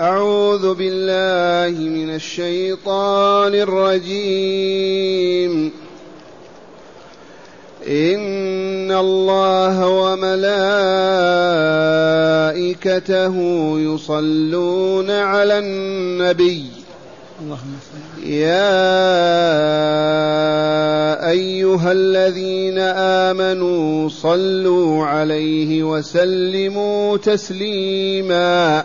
أعوذ بالله من الشيطان الرجيم. إن الله وملائكته يصلون على النبي. يا أيها الذين آمنوا صلوا عليه وسلموا تسليما.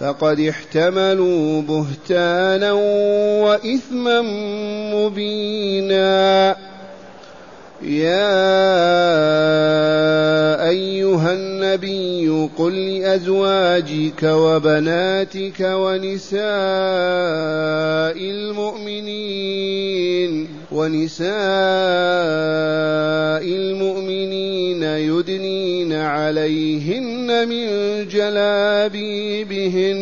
فقد احتملوا بهتانا وإثما مبينا. يا أيها النبي قل لأزواجك وبناتك ونساء المؤمنين ونساء المؤمنين يدنين عليهن من جلابيبهن.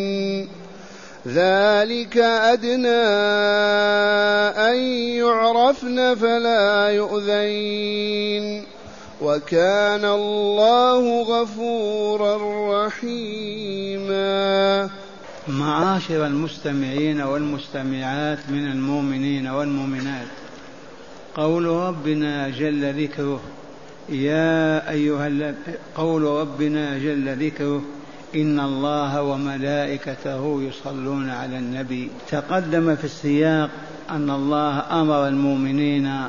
ذلك أدنى أن يعرفن فلا يؤذين. وكان الله غفورا رحيما. معاشر المستمعين والمستمعات من المؤمنين والمؤمنات قول ربنا جل ذكره يا أيها قول ربنا جل ذكره إن الله وملائكته يصلون على النبي. تقدم في السياق أن الله أمر المؤمنين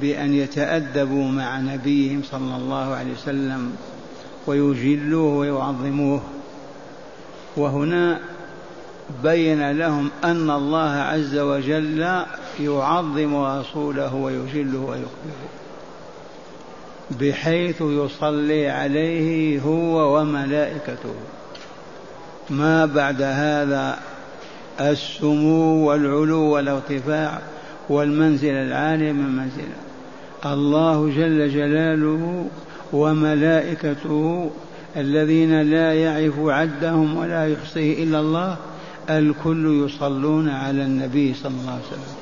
بأن يتأدبوا مع نبيهم صلى الله عليه وسلم ويجلوه ويعظموه. وهنا بين لهم أن الله عز وجل يعظم رسوله ويجله ويكبره بحيث يصلي عليه هو وملائكته. ما بعد هذا السمو والعلو والارتفاع والمنزل العالي من منزله الله جل جلاله وملائكته الذين لا يعرف عدهم ولا يحصيه إلا الله الكل يصلون على النبي صلى الله عليه وسلم.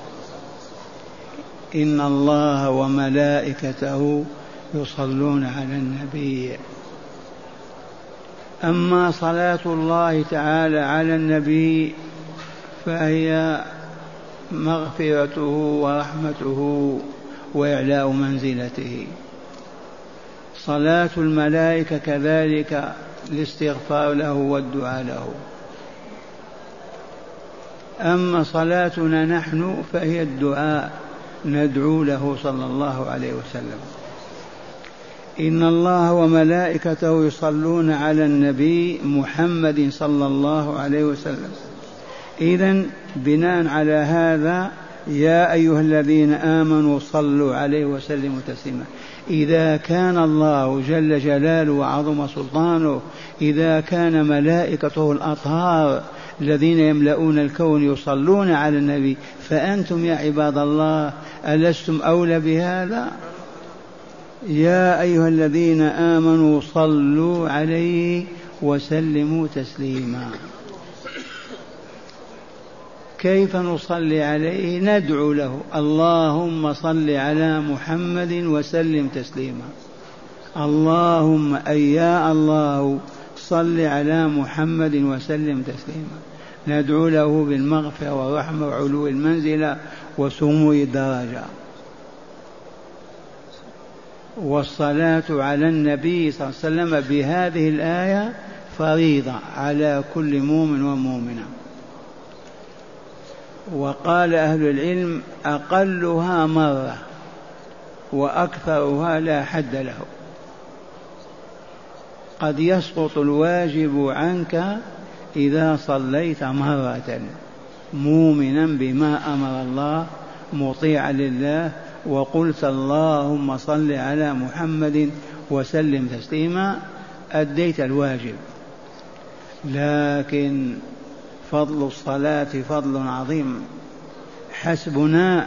إن الله وملائكته يصلون على النبي. أما صلاة الله تعالى على النبي فهي مغفرته ورحمته وإعلاء منزلته. صلاة الملائكة كذلك الاستغفار له والدعاء له. أما صلاتنا نحن فهي الدعاء ندعو له صلى الله عليه وسلم. إن الله وملائكته يصلون على النبي محمد صلى الله عليه وسلم. إذا بناء على هذا يا أيها الذين آمنوا صلوا عليه وسلموا تسليما. إذا كان الله جل جلاله وعظم سلطانه إذا كان ملائكته الأطهار الذين يملؤون الكون يصلون على النبي فأنتم يا عباد الله ألستم أولى بهذا؟ يا أيها الذين آمنوا صلوا عليه وسلموا تسليما. كيف نصلي عليه؟ ندعو له. اللهم صل على محمد وسلم تسليما. اللهم أي يا الله صل على محمد وسلم تسليما. ندعو له بالمغفرة والرحمة وعلو المنزلة وسمو الدرجة. والصلاة على النبي صلى الله عليه وسلم بهذه الآية فريضة على كل مؤمن ومؤمنة. وقال أهل العلم أقلها مرة وأكثرها لا حد له. قد يسقط الواجب عنك إذا صليت مرة مؤمنا بما أمر الله مطيعا لله وقلت اللهم صل على محمد وسلم تسليما أديت الواجب. لكن فضل الصلاة فضل عظيم. حسبنا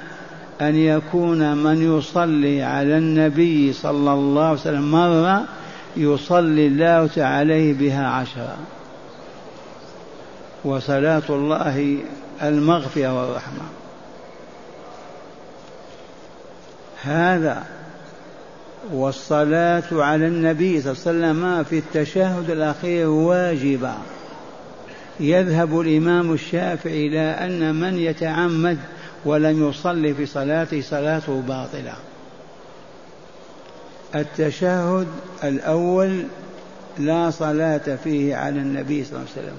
أن يكون من يصلي على النبي صلى الله عليه وسلم مرة يصلي الله عليه بها عشرة. وصلاة الله المغفرة والرحمة. هذا والصلاة على النبي صلى الله عليه وسلم في التشهد الأخير واجبة. يذهب الإمام الشافعي إلى أن من يتعمد ولم يصلي في صلاته صلاته باطلة. التشهد الأول لا صلاة فيه على النبي صلى الله عليه وسلم.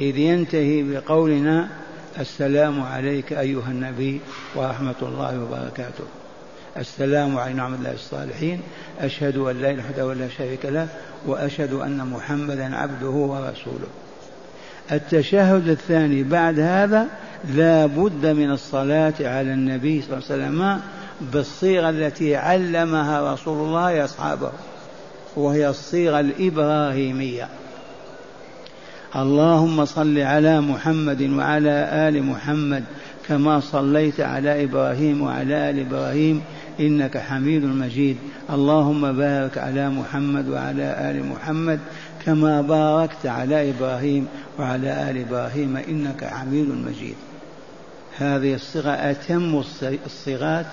إذ ينتهي بقولنا السلام عليك أيها النبي ورحمة الله وبركاته. السلام على نعم الله الصالحين. أشهد أن لا إله إلا ولا شريك له وأشهد أن محمدا عبده ورسوله. التشهد الثاني بعد هذا لا بد من الصلاة على النبي صلى الله عليه وسلم بالصيغة التي علمها رسول الله أصحابه وهي الصيغة الإبراهيمية. اللهم صل على محمد وعلى آل محمد كما صليت على إبراهيم وعلى آل إبراهيم إنك حميد مجيد. اللهم بارك على محمد وعلى آل محمد كما باركت على إبراهيم وعلى آل إبراهيم إنك حميد مجيد. هذه الصيغة أتم الصيغات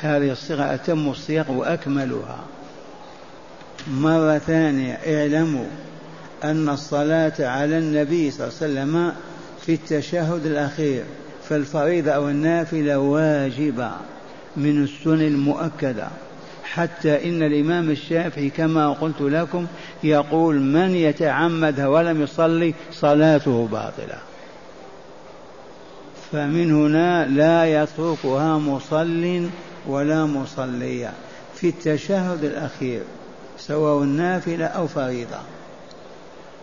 هذه الصيغة أتم الصيغ وأكملها. مرة ثانية اعلموا أن الصلاة على النبي صلى الله عليه وسلم في التشهد الأخير فالفريضة أو النافلة واجبة من السنن المؤكدة. حتى إن الإمام الشافعي كما قلت لكم يقول من يتعمدها ولم يصلي صلاته باطلة. فمن هنا لا يتركها مصل ولا مصلية. في التشهد الأخير سواء نافلة أو فريضة.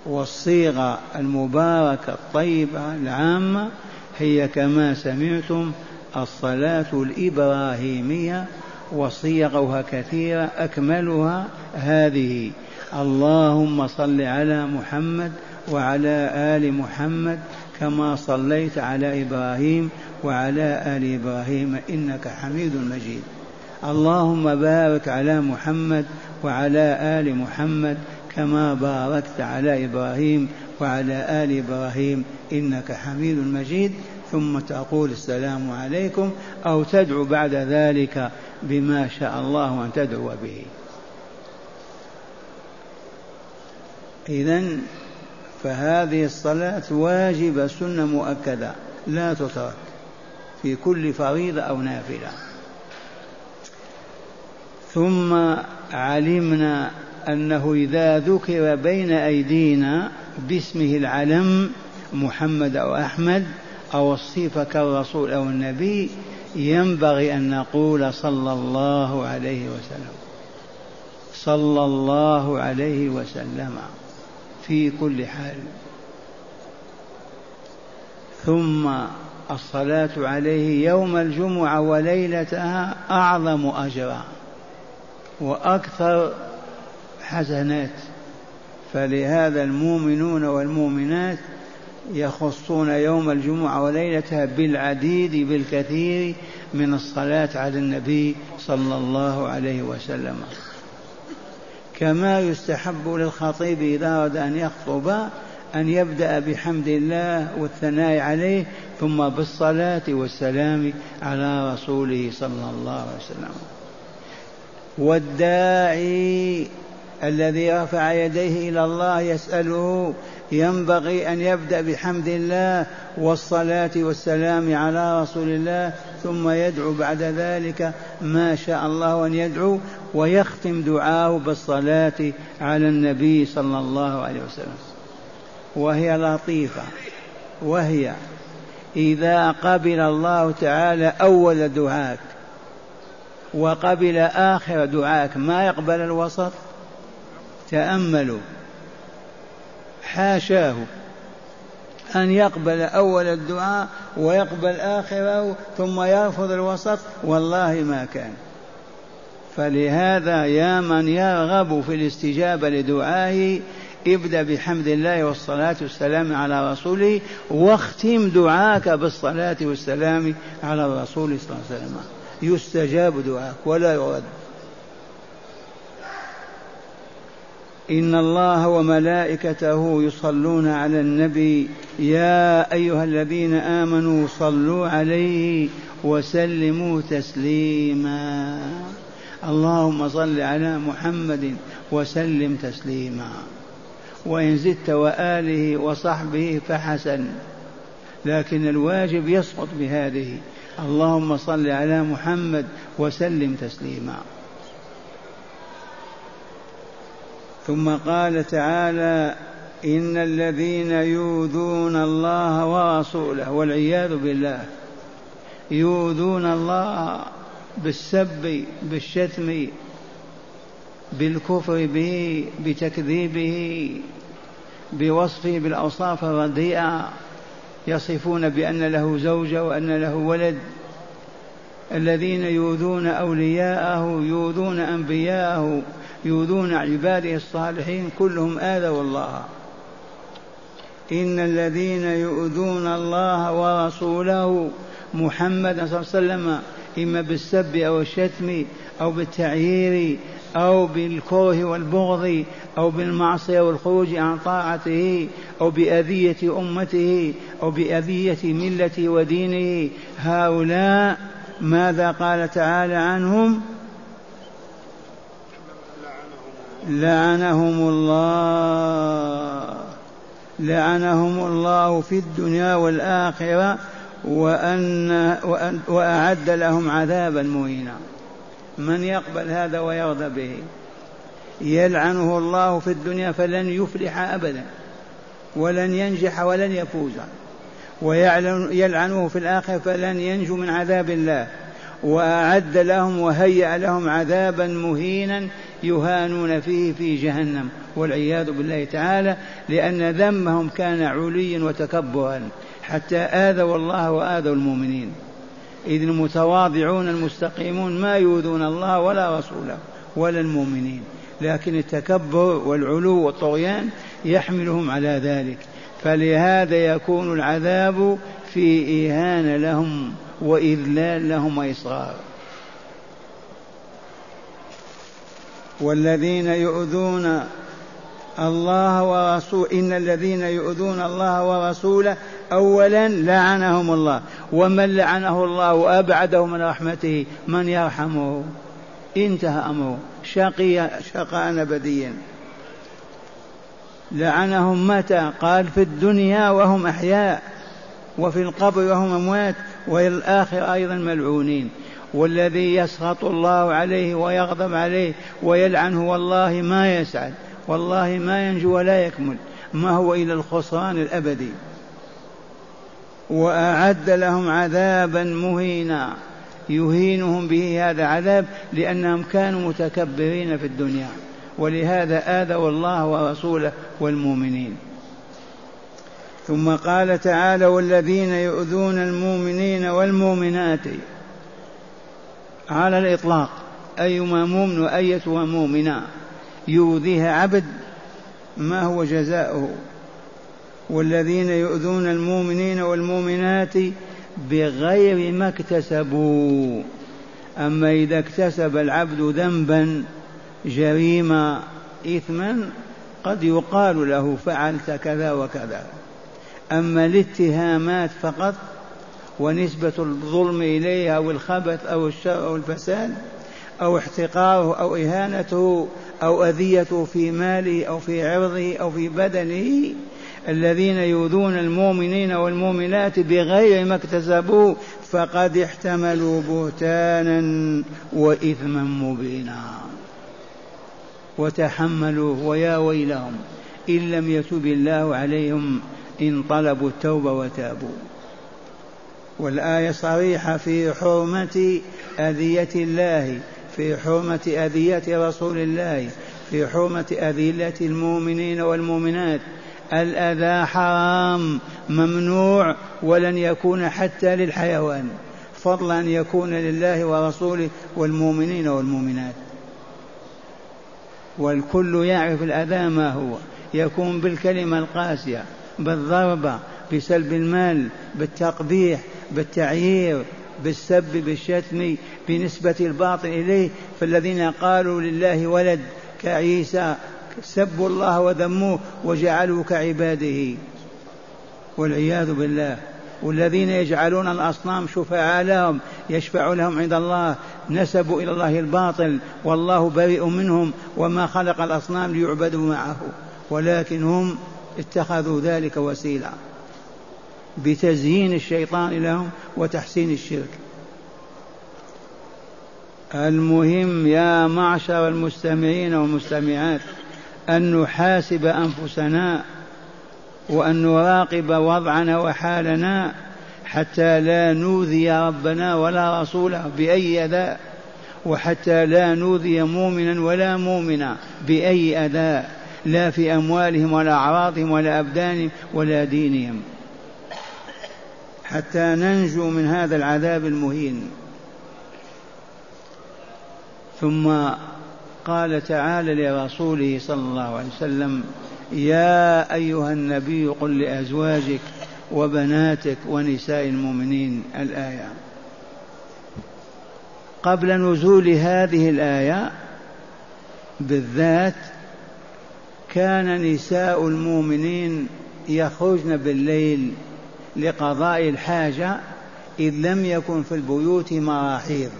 والصيغة المباركة الطيبة العامة هي كما سمعتم الصلاة الإبراهيمية وصيغها كثيرة أكملها هذه اللهم صل على محمد وعلى آل محمد كما صليت على إبراهيم وعلى آل إبراهيم إنك حميد مجيد. اللهم بارك على محمد وعلى آل محمد كما باركت على إبراهيم وعلى آل إبراهيم إنك حميد مجيد. ثم تقول السلام عليكم أو تدعو بعد ذلك بما شاء الله أن تدعو به. إذا فهذه الصلاة واجبة سنة مؤكدة لا تترك في كل فريضة أو نافلة. ثم علمنا أنه إذا ذكر بين أيدينا باسمه العلم محمد أو أحمد أو الصفة كالرسول أو النبي ينبغي أن نقول صلى الله عليه وسلم. صلى الله عليه وسلم في كل حال. ثم الصلاة عليه يوم الجمعة وليلتها أعظم أجرا وأكثر حسنات. فلهذا المؤمنون والمؤمنات يخصون يوم الجمعة وليلتها بالعديد بالكثير من الصلاة على النبي صلى الله عليه وسلم. كما يستحب للخطيب إذا أراد أن يخطب أن يبدأ بحمد الله والثناء عليه ثم بالصلاة والسلام على رسوله صلى الله عليه وسلم. والداعي الذي رفع يديه إلى الله يسأله ينبغي أن يبدأ بحمد الله والصلاة والسلام على رسول الله ثم يدعو بعد ذلك ما شاء الله أن يدعو ويختم دعاه بالصلاة على النبي صلى الله عليه وسلم. وهي لطيفة. وهي إذا قبل الله تعالى أول دعاك وقبل آخر دعاك ما يقبل الوسط؟ تأملوا. حاشاه أن يقبل أول الدعاء ويقبل آخره ثم يرفض الوسط والله ما كان. فلهذا يا من يرغب في الاستجابة لدعائه ابدأ بحمد الله والصلاة والسلام على رسوله واختم دعاك بالصلاة والسلام على الرسول صلى الله عليه وسلم. يستجاب دعاك ولا يرد. إن الله وملائكته يصلون على النبي يا أيها الذين آمنوا صلوا عليه وسلموا تسليما. اللهم صل على محمد وسلم تسليما. وإن زدت وآله وصحبه فحسن. لكن الواجب يسقط بهذه. اللهم صل على محمد وسلم تسليما. ثم قال تعالى إن الذين يؤذون الله ورسوله والعياذ بالله يؤذون الله بالسب بالشتم بالكفر به بتكذيبه بوصفه بالأوصاف الرديئة يصفون بأن له زوجه وأن له ولد. الذين يؤذون أولياءه يؤذون أنبياءه. يؤذون عباده الصالحين كلهم اذوا الله إن الذين يؤذون الله ورسوله محمد صلى الله عليه وسلم إما بالسب أو الشتم أو بالتعيير أو بالكره والبغض أو بالمعصية والخروج عن طاعته أو بأذية أمته أو بأذية ملته ودينه هؤلاء ماذا قال تعالى عنهم؟ لعنهم الله لعنهم الله في الدنيا والآخرة وأن وأعد لهم عذابا مهينا. من يقبل هذا ويرضى به؟ يلعنه الله في الدنيا فلن يفلح ابدا ولن ينجح ولن يفوز ويلعنه في الآخرة فلن ينجو من عذاب الله. وأعد لهم وهيأ لهم عذابا مهينا يهانون فيه في جهنم والعياذ بالله تعالى لأن ذمهم كان عليا وتكبرا حتى آذوا الله وآذوا المؤمنين. إذ المتواضعون المستقيمون ما يؤذون الله ولا رسوله ولا المؤمنين لكن التكبر والعلو والطغيان يحملهم على ذلك. فلهذا يكون العذاب في إهانة لهم وإذلال لهم وإصرار. والذين يؤذون الله ورسوله إن الذين يؤذون الله ورسوله أولا لعنهم الله ومن لعنه الله وأبعده من رحمته من يرحمه؟ انتهى أمره. شقي شقاء أبديا. لعنهم متى؟ قال في الدنيا وهم أحياء وفي القبر وهم أموات وإلى الآخر أيضا ملعونين. والذي يسخط الله عليه ويغضب عليه ويلعنه والله ما يسعد والله ما ينجو ولا يكمل. ما هو إلى الخسران الأبدي. وأعد لهم عذابا مهينا. يهينهم به هذا عذاب لأنهم كانوا متكبرين في الدنيا. ولهذا آذوا الله ورسوله والمؤمنين. ثم قال تعالى والذين يؤذون المؤمنين والمؤمنات على الإطلاق. أيما مؤمن وأيتها مؤمنة. يؤذيها عبد ما هو جزاؤه. والذين يؤذون المؤمنين والمؤمنات بغير ما اكتسبوا. أما إذا اكتسب العبد ذنبا جريمة إثما قد يقال له فعلت كذا وكذا. أما الاتهامات فقط ونسبة الظلم إليه أو الخبث أو الشر أو الفساد أو احتقاره أو إهانته أو أذيته في ماله أو في عرضه أو في بدنه الذين يؤذون المؤمنين والمؤمنات بغير ما اكتسبوا فقد احتملوا بهتانا وإثما مبينا. وتحملوا ويا ويلهم إن لم يتب الله عليهم إن طلبوا التوبة وتابوا. والآية صريحة في حرمة أذية الله في حرمة أذية رسول الله في حرمة أذية المؤمنين والمؤمنات. الأذى حرام ممنوع ولن يكون حتى للحيوان فضلا أن يكون لله ورسوله والمؤمنين والمؤمنات. والكل يعرف الأذى ما هو يكون بالكلمة القاسية بالضربة بسلب المال بالتقبيح بالتعيير بالسب بالشتم بنسبة الباطل إليه فالذين قالوا لله ولد كعيسى سبوا الله وذموه وجعلوا كعباده. والعياذ بالله. والذين يجعلون الأصنام شفعاء لهم يشفع لهم عند الله نسبوا إلى الله الباطل والله بريء منهم وما خلق الأصنام ليعبدوا معه. ولكن هم اتخذوا ذلك وسيلة. بتزيين الشيطان لهم وتحسين الشرك. المهم يا معشر المستمعين والمستمعات أن نحاسب أنفسنا وأن نراقب وضعنا وحالنا حتى لا نوذي ربنا ولا رسوله بأي أذى وحتى لا نوذي مؤمنا ولا مؤمنا بأي أذى لا في أموالهم ولا أعراضهم ولا أبدانهم ولا دينهم. حتى ننجو من هذا العذاب المهين. ثم قال تعالى لرسوله صلى الله عليه وسلم يا أيها النبي قل لأزواجك وبناتك ونساء المؤمنين الآية. قبل نزول هذه الآية بالذات كان نساء المؤمنين يخرجن بالليل لقضاء الحاجة إذ لم يكن في البيوت مراحيض.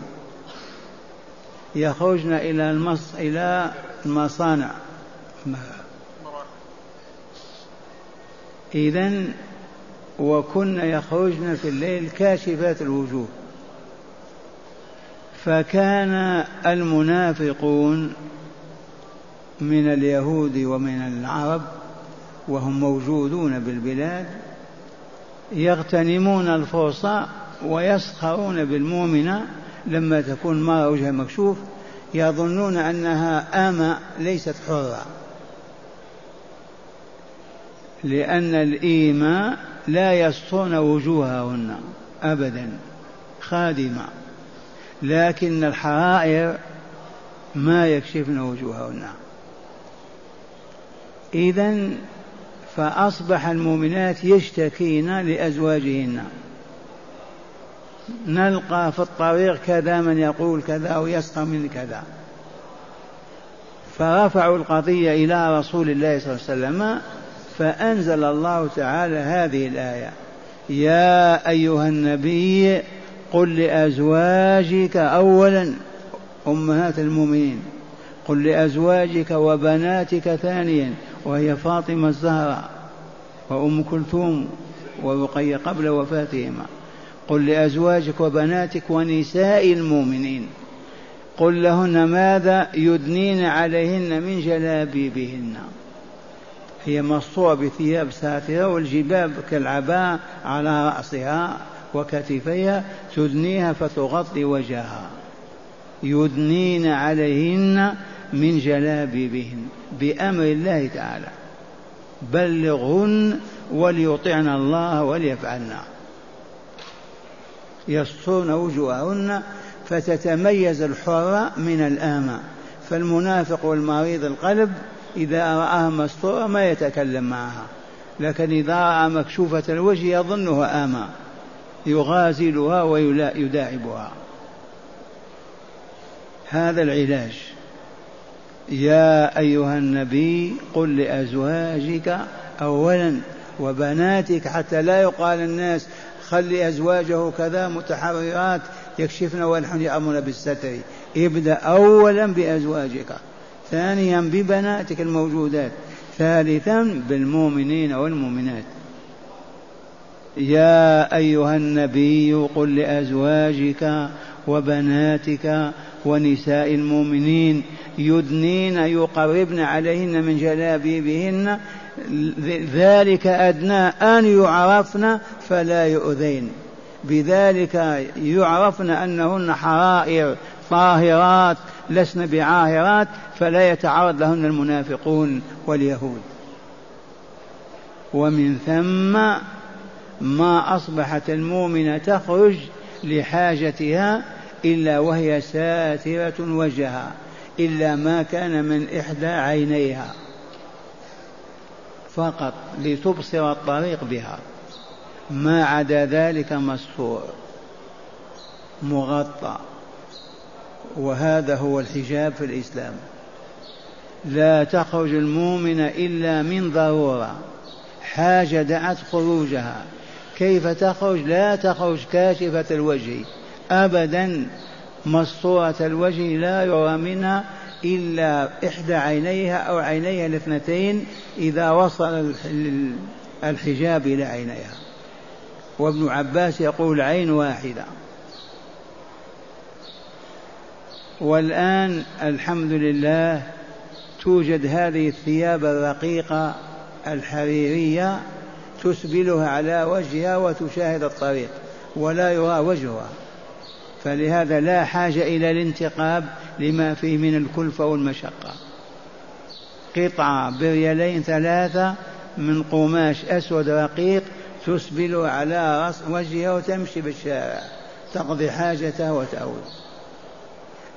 يخرجن إلى المص إلى المصانع. إذا وكن يخرجن في الليل كاشفات الوجوه. فكان المنافقون من اليهود ومن العرب وهم موجودون بالبلاد يغتنمون الفرصة ويسخرون بالمؤمنة لما تكون ما وجهها مكشوف يظنون أنها آمة ليست حرة. لأن الإيماء لا يسطون وجوههن أبدا خادمة. لكن الحرائر ما يكشفن وجوههن. إذا فأصبح المؤمنات يشتكين لأزواجهن. نلقى في الطريق كذا من يقول كذا ويسخر من كذا. فرفعوا القضية إلى رسول الله صلى الله عليه وسلم فأنزل الله تعالى هذه الآية. يا أيها النبي قل لأزواجك أولا أمهات المؤمنين. قل لأزواجك وبناتك ثانيا. وهي فاطمة الزهراء وأم كلثوم ورقية قبل وفاتهما. قل لأزواجك وبناتك ونساء المؤمنين قل لهن ماذا يدنين عليهن من جلابيبهن. هي مصطوعة بثياب ساترة والجباب كالعباء على رأسها وكتفيها تدنيها فتغطي وجهها. يدنين عليهن من جلابيبهن بأمر الله تعالى. بلغهن وليطعن الله وليفعلن. يسطرن وجوههن فتتميز الحرة من الآمة فالمنافق والمريض القلب إذا رآها مستورة ما يتكلم معها. لكن إذا رأى مكشوفة الوجه يظنها آمة يغازلها ويداعبها هذا العلاج. يا أيها النبي قل لأزواجك أولا وبناتك حتى لا يقال الناس خلي أزواجه كذا متحررات يكشفن ونحن يأمرن بالستر. ابدأ أولا بأزواجك ثانيا ببناتك الموجودات ثالثا بالمؤمنين والمؤمنات. يا أيها النبي قل لأزواجك وبناتك ونساء المؤمنين يدنين يقربن عليهن من جلابيبهن ذلك أدنى أن يعرفن فلا يؤذين. بذلك يعرفن أنهن حرائر طاهرات لسن بعاهرات فلا يتعرض لهن المنافقون واليهود. ومن ثم ما أصبحت المؤمنة تخرج لحاجتها إلا وهي ساترة وجهها إلا ما كان من إحدى عينيها فقط لتبصر الطريق بها. ما عدا ذلك مستور مغطى. وهذا هو الحجاب في الإسلام. لا تخرج المؤمن إلا من ضرورة حاجة دعت خروجها. كيف تخرج؟ لا تخرج كاشفة الوجه. أبدا مسطورة الوجه لا يرى منها إلا إحدى عينيها أو عينيها الاثنتين إذا وصل الحجاب إلى عينيها. وابن عباس يقول عين واحدة. والآن الحمد لله توجد هذه الثياب الرقيقة الحريرية تسبلها على وجهها وتشاهد الطريق ولا يرى وجهها. فلهذا لا حاجة إلى الانتقاب لما فيه من الكلفة والمشقة. قطعة بريالين ثلاثة من قماش أسود رقيق تسبل على رأس وجهها وتمشي بالشارع تقضي حاجتها وتعود.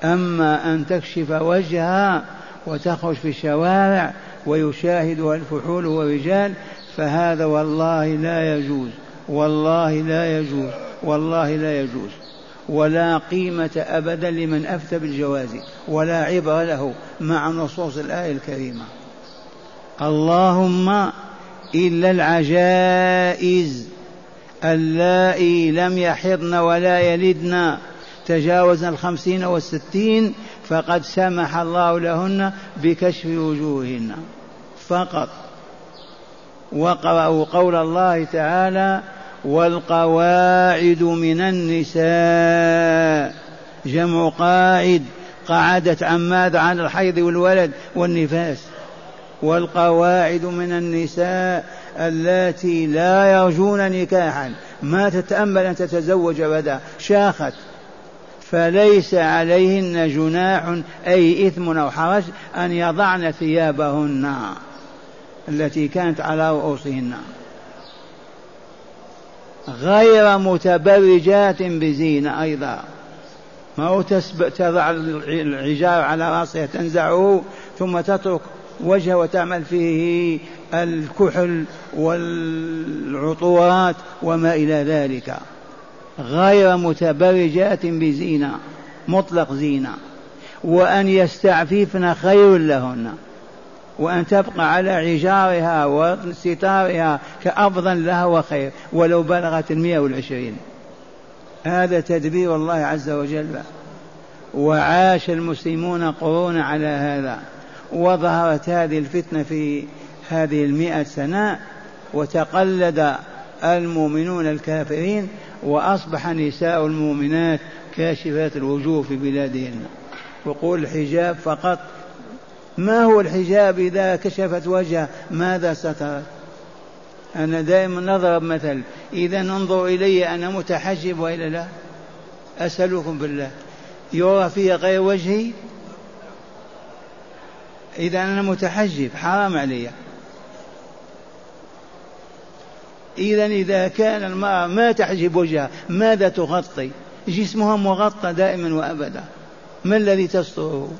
أما أن تكشف وجهها وتخرج في الشوارع ويشاهدها الفحول والرجال فهذا والله لا يجوز والله لا يجوز والله لا يجوز. ولا قيمة أبدا لمن أفتى بالجواز ولا عبر له مع نصوص الآية الكريمة. اللهم إلا العجائز اللائي لم يحضن ولا يلدن تجاوزن الخمسين والستين فقد سمح الله لهن بكشف وجوههن. فقط. وقرأوا قول الله تعالى والقواعد من النساء. جمع قاعد قعدت عن ماذا عن الحيض والولد والنفاس. والقواعد من النساء اللاتي لا يرجون نكاحا. ما تتأمل أن تتزوج غدا شاخت. فليس عليهن جناح أي إثم أو حرج أن يضعن ثيابهن التي كانت على رؤوسهن. غير متبرجات بزينة أيضا. ما هو تضع العجار على رأسها تنزعه ثم تترك وجهه وتعمل فيه الكحل والعطورات وما إلى ذلك. غير متبرجات بزينة مطلق زينة. وأن يستعففن خير لهن. وأن تبقى على عجارها وستارها كأفضل لها وخير ولو بلغت المئة والعشرين. هذا تدبير الله عز وجل. وعاش المسلمون قرون على هذا. وظهرت هذه الفتنة في هذه المئة سنة وتقلد المؤمنون الكافرين وأصبح نساء المؤمنات كاشفات الوجوه في بلادهن. وقول الحجاب فقط ما هو الحجاب إذا كشفت وجهه؟ ماذا سترت أنا دائما نضرب مثل إذا انظر إلي أنا متحجب وإلا لا؟ أسألكم بالله. يرى في غير وجهي؟ إذا أنا متحجب حرام علي. إذا إذا كان المرأة ما تحجب وجهها ماذا تغطي؟ جسمها مغطى دائما وأبدا. ما الذي تستره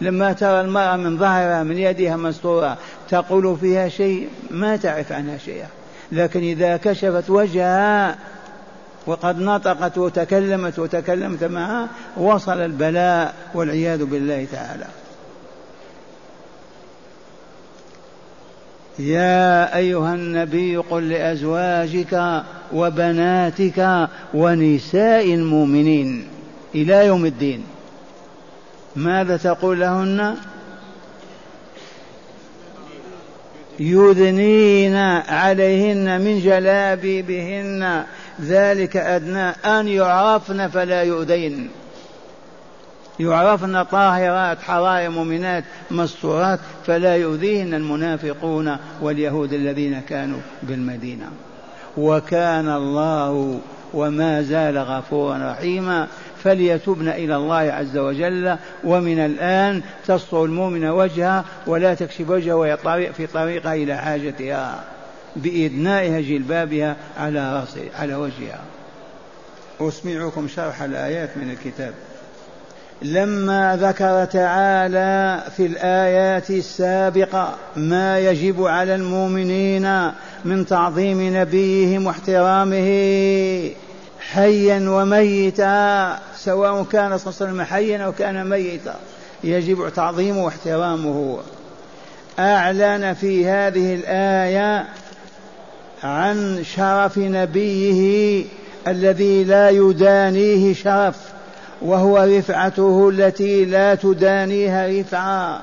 لما ترى المرأة من ظهرها من يدها مستورة تقول فيها شيء ما تعرف عنها شيئا. لكن إذا كشفت وجهها وقد نطقت وتكلمت وتكلمت معها وصل البلاء والعياذ بالله تعالى. يا أيها النبي قل لأزواجك وبناتك ونساء المؤمنين إلى يوم الدين. ماذا تقول لهن؟ يدنين عليهن من جلابيبهن ذلك أدنى أن يعرفن فلا يؤذين. يعرفن طاهرات حرائر مؤمنات مستورات فلا يؤذيهن المنافقون واليهود الذين كانوا بالمدينة. وكان الله وما زال غفورا رحيما. فليتبن إلى الله عز وجل ومن الآن تسطر المؤمن وجهها ولا تكشف وجهها وهي في طريقها إلى حاجتها بإدنائها جلبابها على رأسها على وجهها. أسمعكم شرح الآيات من الكتاب. لما ذكر تعالى في الآيات السابقة ما يجب على المؤمنين من تعظيم نبيهم واحترامه حيا وميتا سواء كان صلى الله عليه وسلم حيا أو كان ميتا. يجب تعظيمه واحترامه. أعلن في هذه الآية عن شرف نبيه الذي لا يدانيه شرف وهو رفعته التي لا تدانيها رفعه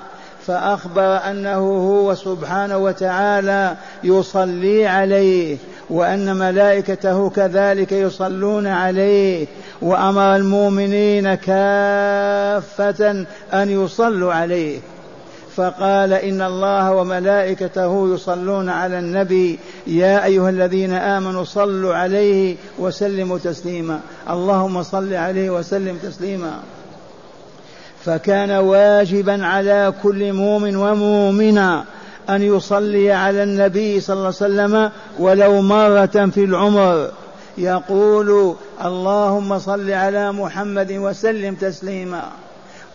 فأخبر أنه هو سبحانه وتعالى يصلي عليه. وأن ملائكته كذلك يصلون عليه وأمر المؤمنين كافة أن يصلوا عليه. فقال إن الله وملائكته يصلون على النبي يا أيها الذين آمنوا صلوا عليه وسلموا تسليما. اللهم صل عليه وسلم تسليما. فكان واجبا على كل مؤمن ومؤمنة أن يصلي على النبي صلى الله عليه وسلم ولو مرة في العمر. يقول اللهم صل على محمد وسلم تسليما.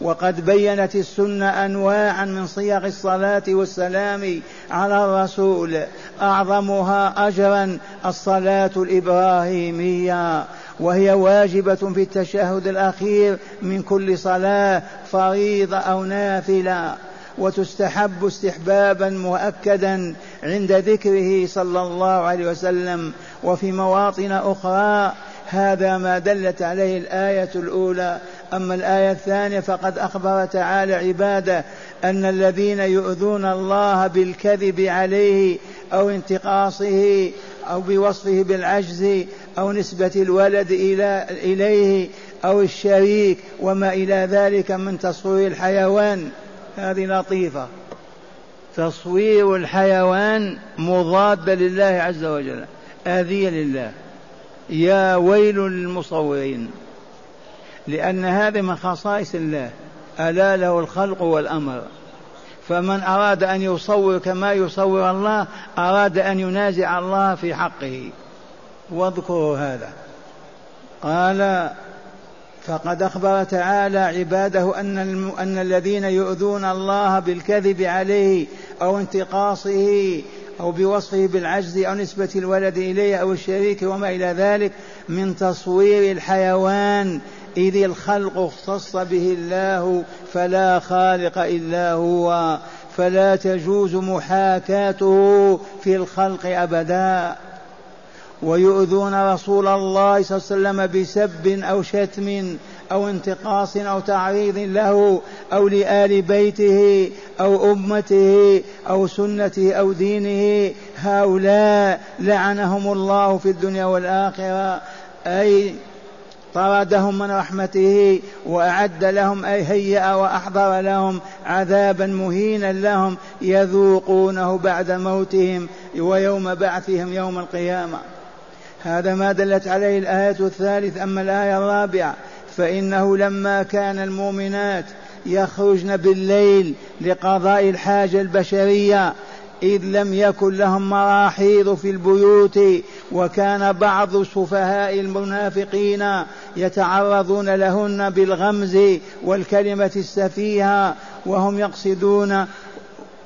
وقد بينت السنة أنواعا من صيغ الصلاة والسلام على الرسول. أعظمها أجرا الصلاة الإبراهيمية. وهي واجبة في التشهد الأخير من كل صلاة فريضة أو نافلة. وتستحب استحبابا مؤكدا عند ذكره صلى الله عليه وسلم. وفي مواطن أخرى هذا ما دلت عليه الآية الأولى. أما الآية الثانية فقد أخبر تعالى عباده أن الذين يؤذون الله بالكذب عليه أو انتقاصه أو بوصفه بالعجز أو نسبة الولد إلى إليه أو الشريك وما إلى ذلك من تصوير الحيوان. هذه لطيفة. تصوير الحيوان مضاد لله عز وجل آذية لله. يا ويل للمصورين. لأن هذه من خصائص الله. ألا له الخلق والأمر. فمن أراد أن يصور كما يصور الله أراد أن ينازع الله في حقه. واذكروا هذا. قال فقد أخبر تعالى عباده أن, الم... أن الذين يؤذون الله بالكذب عليه أو انتقاصه أو بوصفه بالعجز أو نسبة الولد إليه أو الشريك وما إلى ذلك من تصوير الحيوان إذ الخلق اختص به الله فلا خالق إلا هو فلا تجوز محاكاته في الخلق أبدا. ويؤذون رسول الله صلى الله عليه وسلم بسب أو شتم أو انتقاص أو تعريض له أو لآل بيته أو أمته أو سنته أو دينه. هؤلاء لعنهم الله في الدنيا والآخرة أي طردهم من رحمته وأعد لهم أي هيأ وأحضر لهم عذابا مهينا لهم يذوقونه بعد موتهم ويوم بعثهم يوم القيامة. هذا ما دلت عليه الآية الثالث أما الآية الرابعة فإنه لما كان المؤمنات يخرجن بالليل لقضاء الحاجة البشرية إذ لم يكن لهم مراحيض في البيوت وكان بعض سفهاء المنافقين يتعرضون لهن بالغمز والكلمة السفيهة وهم يقصدون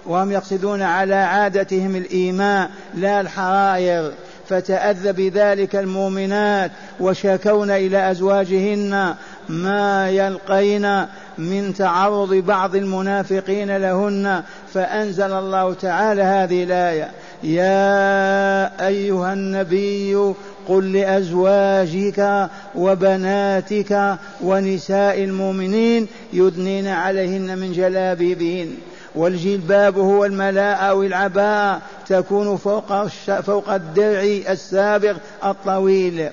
وهم يقصدون على عادتهم الإيماء لا الحرائر. فتأذى بذلك المؤمنات وشكون إلى أزواجهن ما يلقين من تعرض بعض المنافقين لهن. فأنزل الله تعالى هذه الآية. يا أيها النبي قل لأزواجك وبناتك ونساء المؤمنين يدنين عليهن من جلابيبهن. والجلباب هو الملاء أو العباءة تكون فوق فوق الدرع السابق الطويل.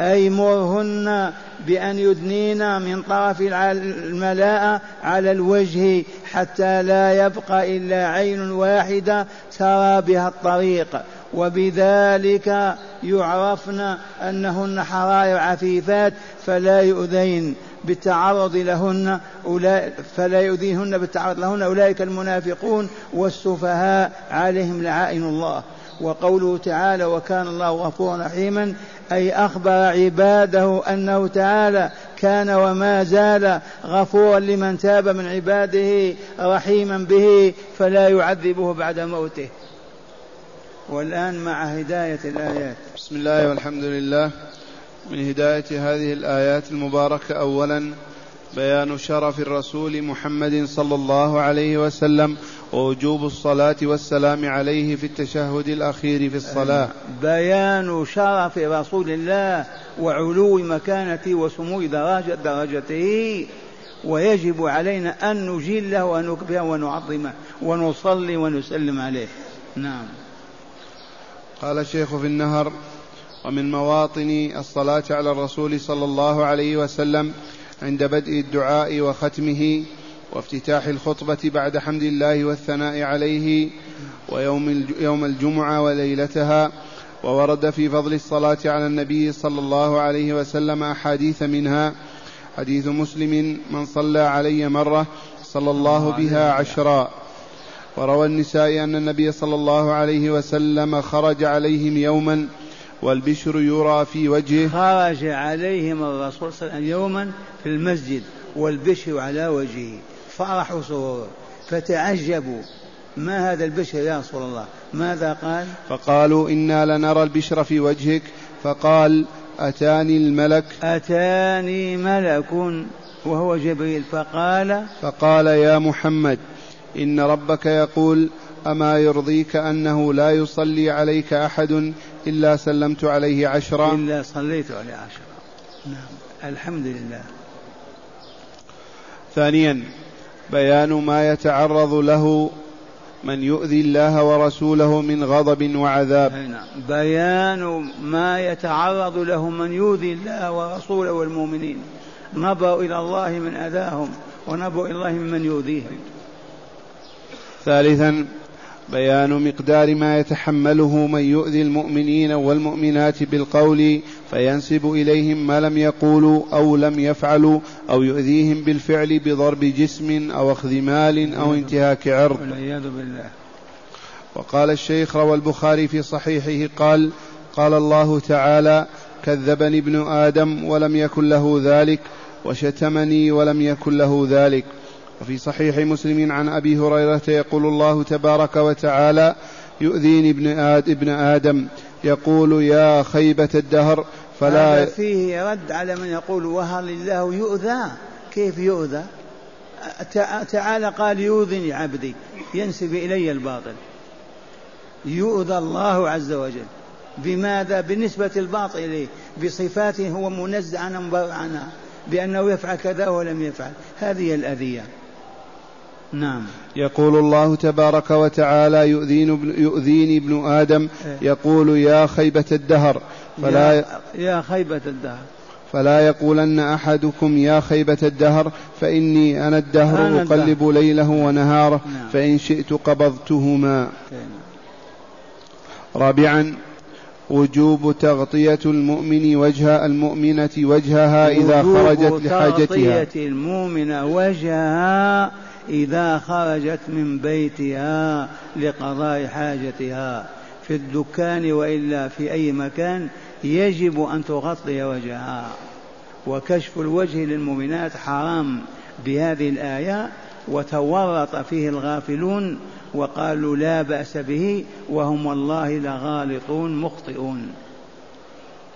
أي مرهن بأن يدنين من طرف الملاءة على الوجه حتى لا يبقى إلا عين واحدة ترى بها الطريق. وبذلك يعرفن أنهن حرائر عفيفات فلا يؤذين. بالتعرض لهن فلا يؤذيهن بالتعرض لهن أولئك المنافقون والسفهاء عليهم لعائن الله. وقوله تعالى وكان الله غفورا رحيما أي أخبر عباده أنه تعالى كان وما زال غفورا لمن تاب من عباده رحيما به فلا يعذبه بعد موته. والآن مع هداية الآيات. بسم الله والحمد لله. من هداية هذه الآيات المباركة. أولا بيان شرف الرسول محمد صلى الله عليه وسلم ووجوب الصلاة والسلام عليه في التشهد الأخير في الصلاة. بيان شرف رسول الله وعلو مكانته وسمو درجة درجته. ويجب علينا أن نجله ونكبره ونعظمه ونصلي ونسلم عليه. نعم. قال الشيخ في النهر ومن مواطن الصلاة على الرسول صلى الله عليه وسلم عند بدء الدعاء وختمه وافتتاح الخطبة بعد حمد الله والثناء عليه ويوم يوم الجمعة وليلتها وورد في فضل الصلاة على النبي صلى الله عليه وسلم أحاديث منها. حديث مسلم من صلى علي مرة صلى الله بها عشرا وروى النساء أن النبي صلى الله عليه وسلم خرج عليهم يوما والبشر يرى في وجهه خرج عليهم الرسول صلى الله عليه وسلم يوما في المسجد والبشر على وجهه. فرح وسرور فتعجبوا. ما هذا البشر يا رسول الله؟ ماذا قال؟ فقالوا إنا لنرى البشر في وجهك. فقال أتاني الملك. أتاني ملك وهو جبريل. فقال فقال يا محمد إن ربك يقول أما يرضيك أنه لا يصلي عليك أحد إلا سلمت عليه عشرا إلا صليت عليه عشرا نعم. الحمد لله ثانيا بيان ما يتعرض له من يؤذي الله ورسوله من غضب وعذاب. نعم. بيان ما يتعرض له من يؤذي الله ورسوله والمؤمنين. نبأوا إلى الله من أذاهم ونبأوا إلى الله ممن يؤذيهم. ثالثا بيان مقدار ما يتحمله من يؤذي المؤمنين والمؤمنات بالقول فينسب إليهم ما لم يقولوا أو لم يفعلوا أو يؤذيهم بالفعل بضرب جسم أو أخذ مال أو انتهاك عرض. والعياذ بالله. وقال الشيخ روى البخاري في صحيحه قال قال الله تعالى كذبني ابن آدم ولم يكن له ذلك وشتمني ولم يكن له ذلك. وفي صحيح مسلم عن أبي هريرة يقول الله تبارك وتعالى يؤذيني ابن آد ابن آدم. يقول يا خيبة الدهر فلا هذا فيه رد على من يقول وهل الله يؤذى؟ كيف يؤذى؟ تعالى قال يؤذني عبدي. ينسب إلي الباطل. يؤذى الله عز وجل. بماذا؟ بالنسبة الباطل إليه. بصفاته هو منزه عنها عنها بأنه يفعل كذا ولم يفعل. هذه الأذية. نعم يقول الله تبارك وتعالى يؤذين ابن يؤذيني ابن آدم إيه. يقول يا خيبة الدهر فلا يا, يا خيبة الدهر فلا يقولن أحدكم يا خيبة الدهر فإني أنا الدهر أنا أقلب الدهر. ليله ونهاره نعم. فإن شئت قبضتهما رابعا وجوب تغطية المؤمن وجه المؤمنة وجهها إذا خرجت لحاجتها تغطية المؤمن وجهها إذا خرجت من بيتها لقضاء حاجتها في الدكان وإلا في أي مكان يجب أن تغطي وجهها. وكشف الوجه للمؤمنات حرام بهذه الآية وتورط فيه الغافلون وقالوا لا بأس به وهم والله لغالطون مخطئون.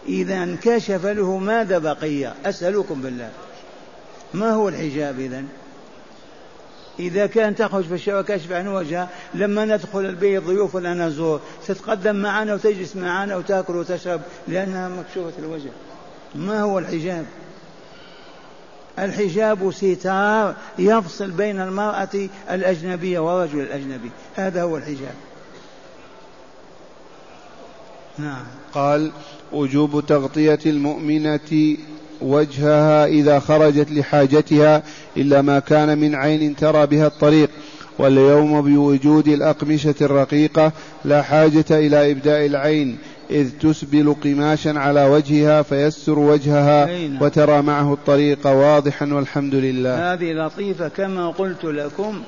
إذا انكشف له ماذا بقي؟ أسألكم بالله. ما هو الحجاب إذن؟ إذا كان تخرج في الشارع كشف عن وجهها لما ندخل البيت ضيوف ولا نزور تتقدم معنا وتجلس معنا وتأكل وتشرب لأنها مكشوفة الوجه. ما هو الحجاب؟ الحجاب ستار يفصل بين المرأة الأجنبية والرجل الأجنبي. هذا هو الحجاب. نعم. قال وجوب تغطية المؤمنة وجهها إذا خرجت لحاجتها إلا ما كان من عين ترى بها الطريق. واليوم بوجود الأقمشة الرقيقة لا حاجة إلى إبداء العين إذ تسبل قماشا على وجهها فيسر وجهها وترى معه الطريق واضحا والحمد لله. هذه لطيفة كما قلت لكم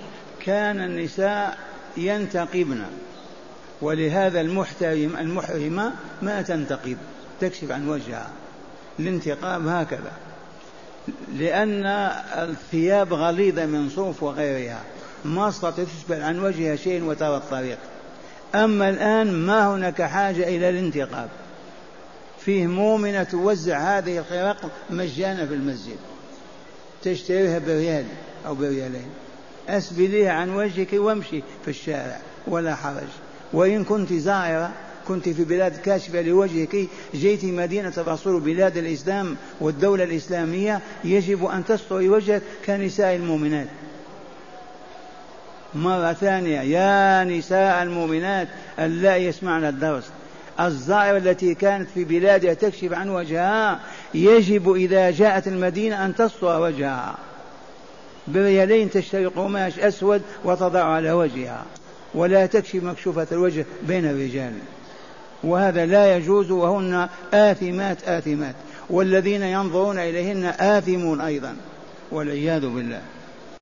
كان النساء ينتقبن ولهذا المحرمة ما تنتقب تكشف عن وجهها. الانتقاب هكذا لأن الثياب غليظة من صوف وغيرها ما أستطيع تسبل عن وجهها شيء وترى الطريق. أما الآن ما هناك حاجة إلى الانتقاب فيه مؤمنة توزع هذه الخرق مجانا في المسجد. تشتريها بريال أو بريالين. أسبليها عن وجهك وامشي في الشارع ولا حرج. وإن كنت زائرة كنت في بلاد كاشفة لوجهك جئت مدينة الرسول بلاد الإسلام والدولة الإسلامية يجب أن تستري وجهك كنساء المؤمنات. مرة ثانية يا نساء المؤمنات اللائي يسمعن الدرس. الزائرة التي كانت في بلادها تكشف عن وجهها يجب إذا جاءت المدينة أن تستر وجهها. بريالين تشتري قماش أسود وتضع على وجهها. ولا تكشف مكشوفة الوجه بين الرجال. وهذا لا يجوز وهن آثمات آثمات. والذين ينظرون إليهن آثمون أيضا. والعياذ بالله.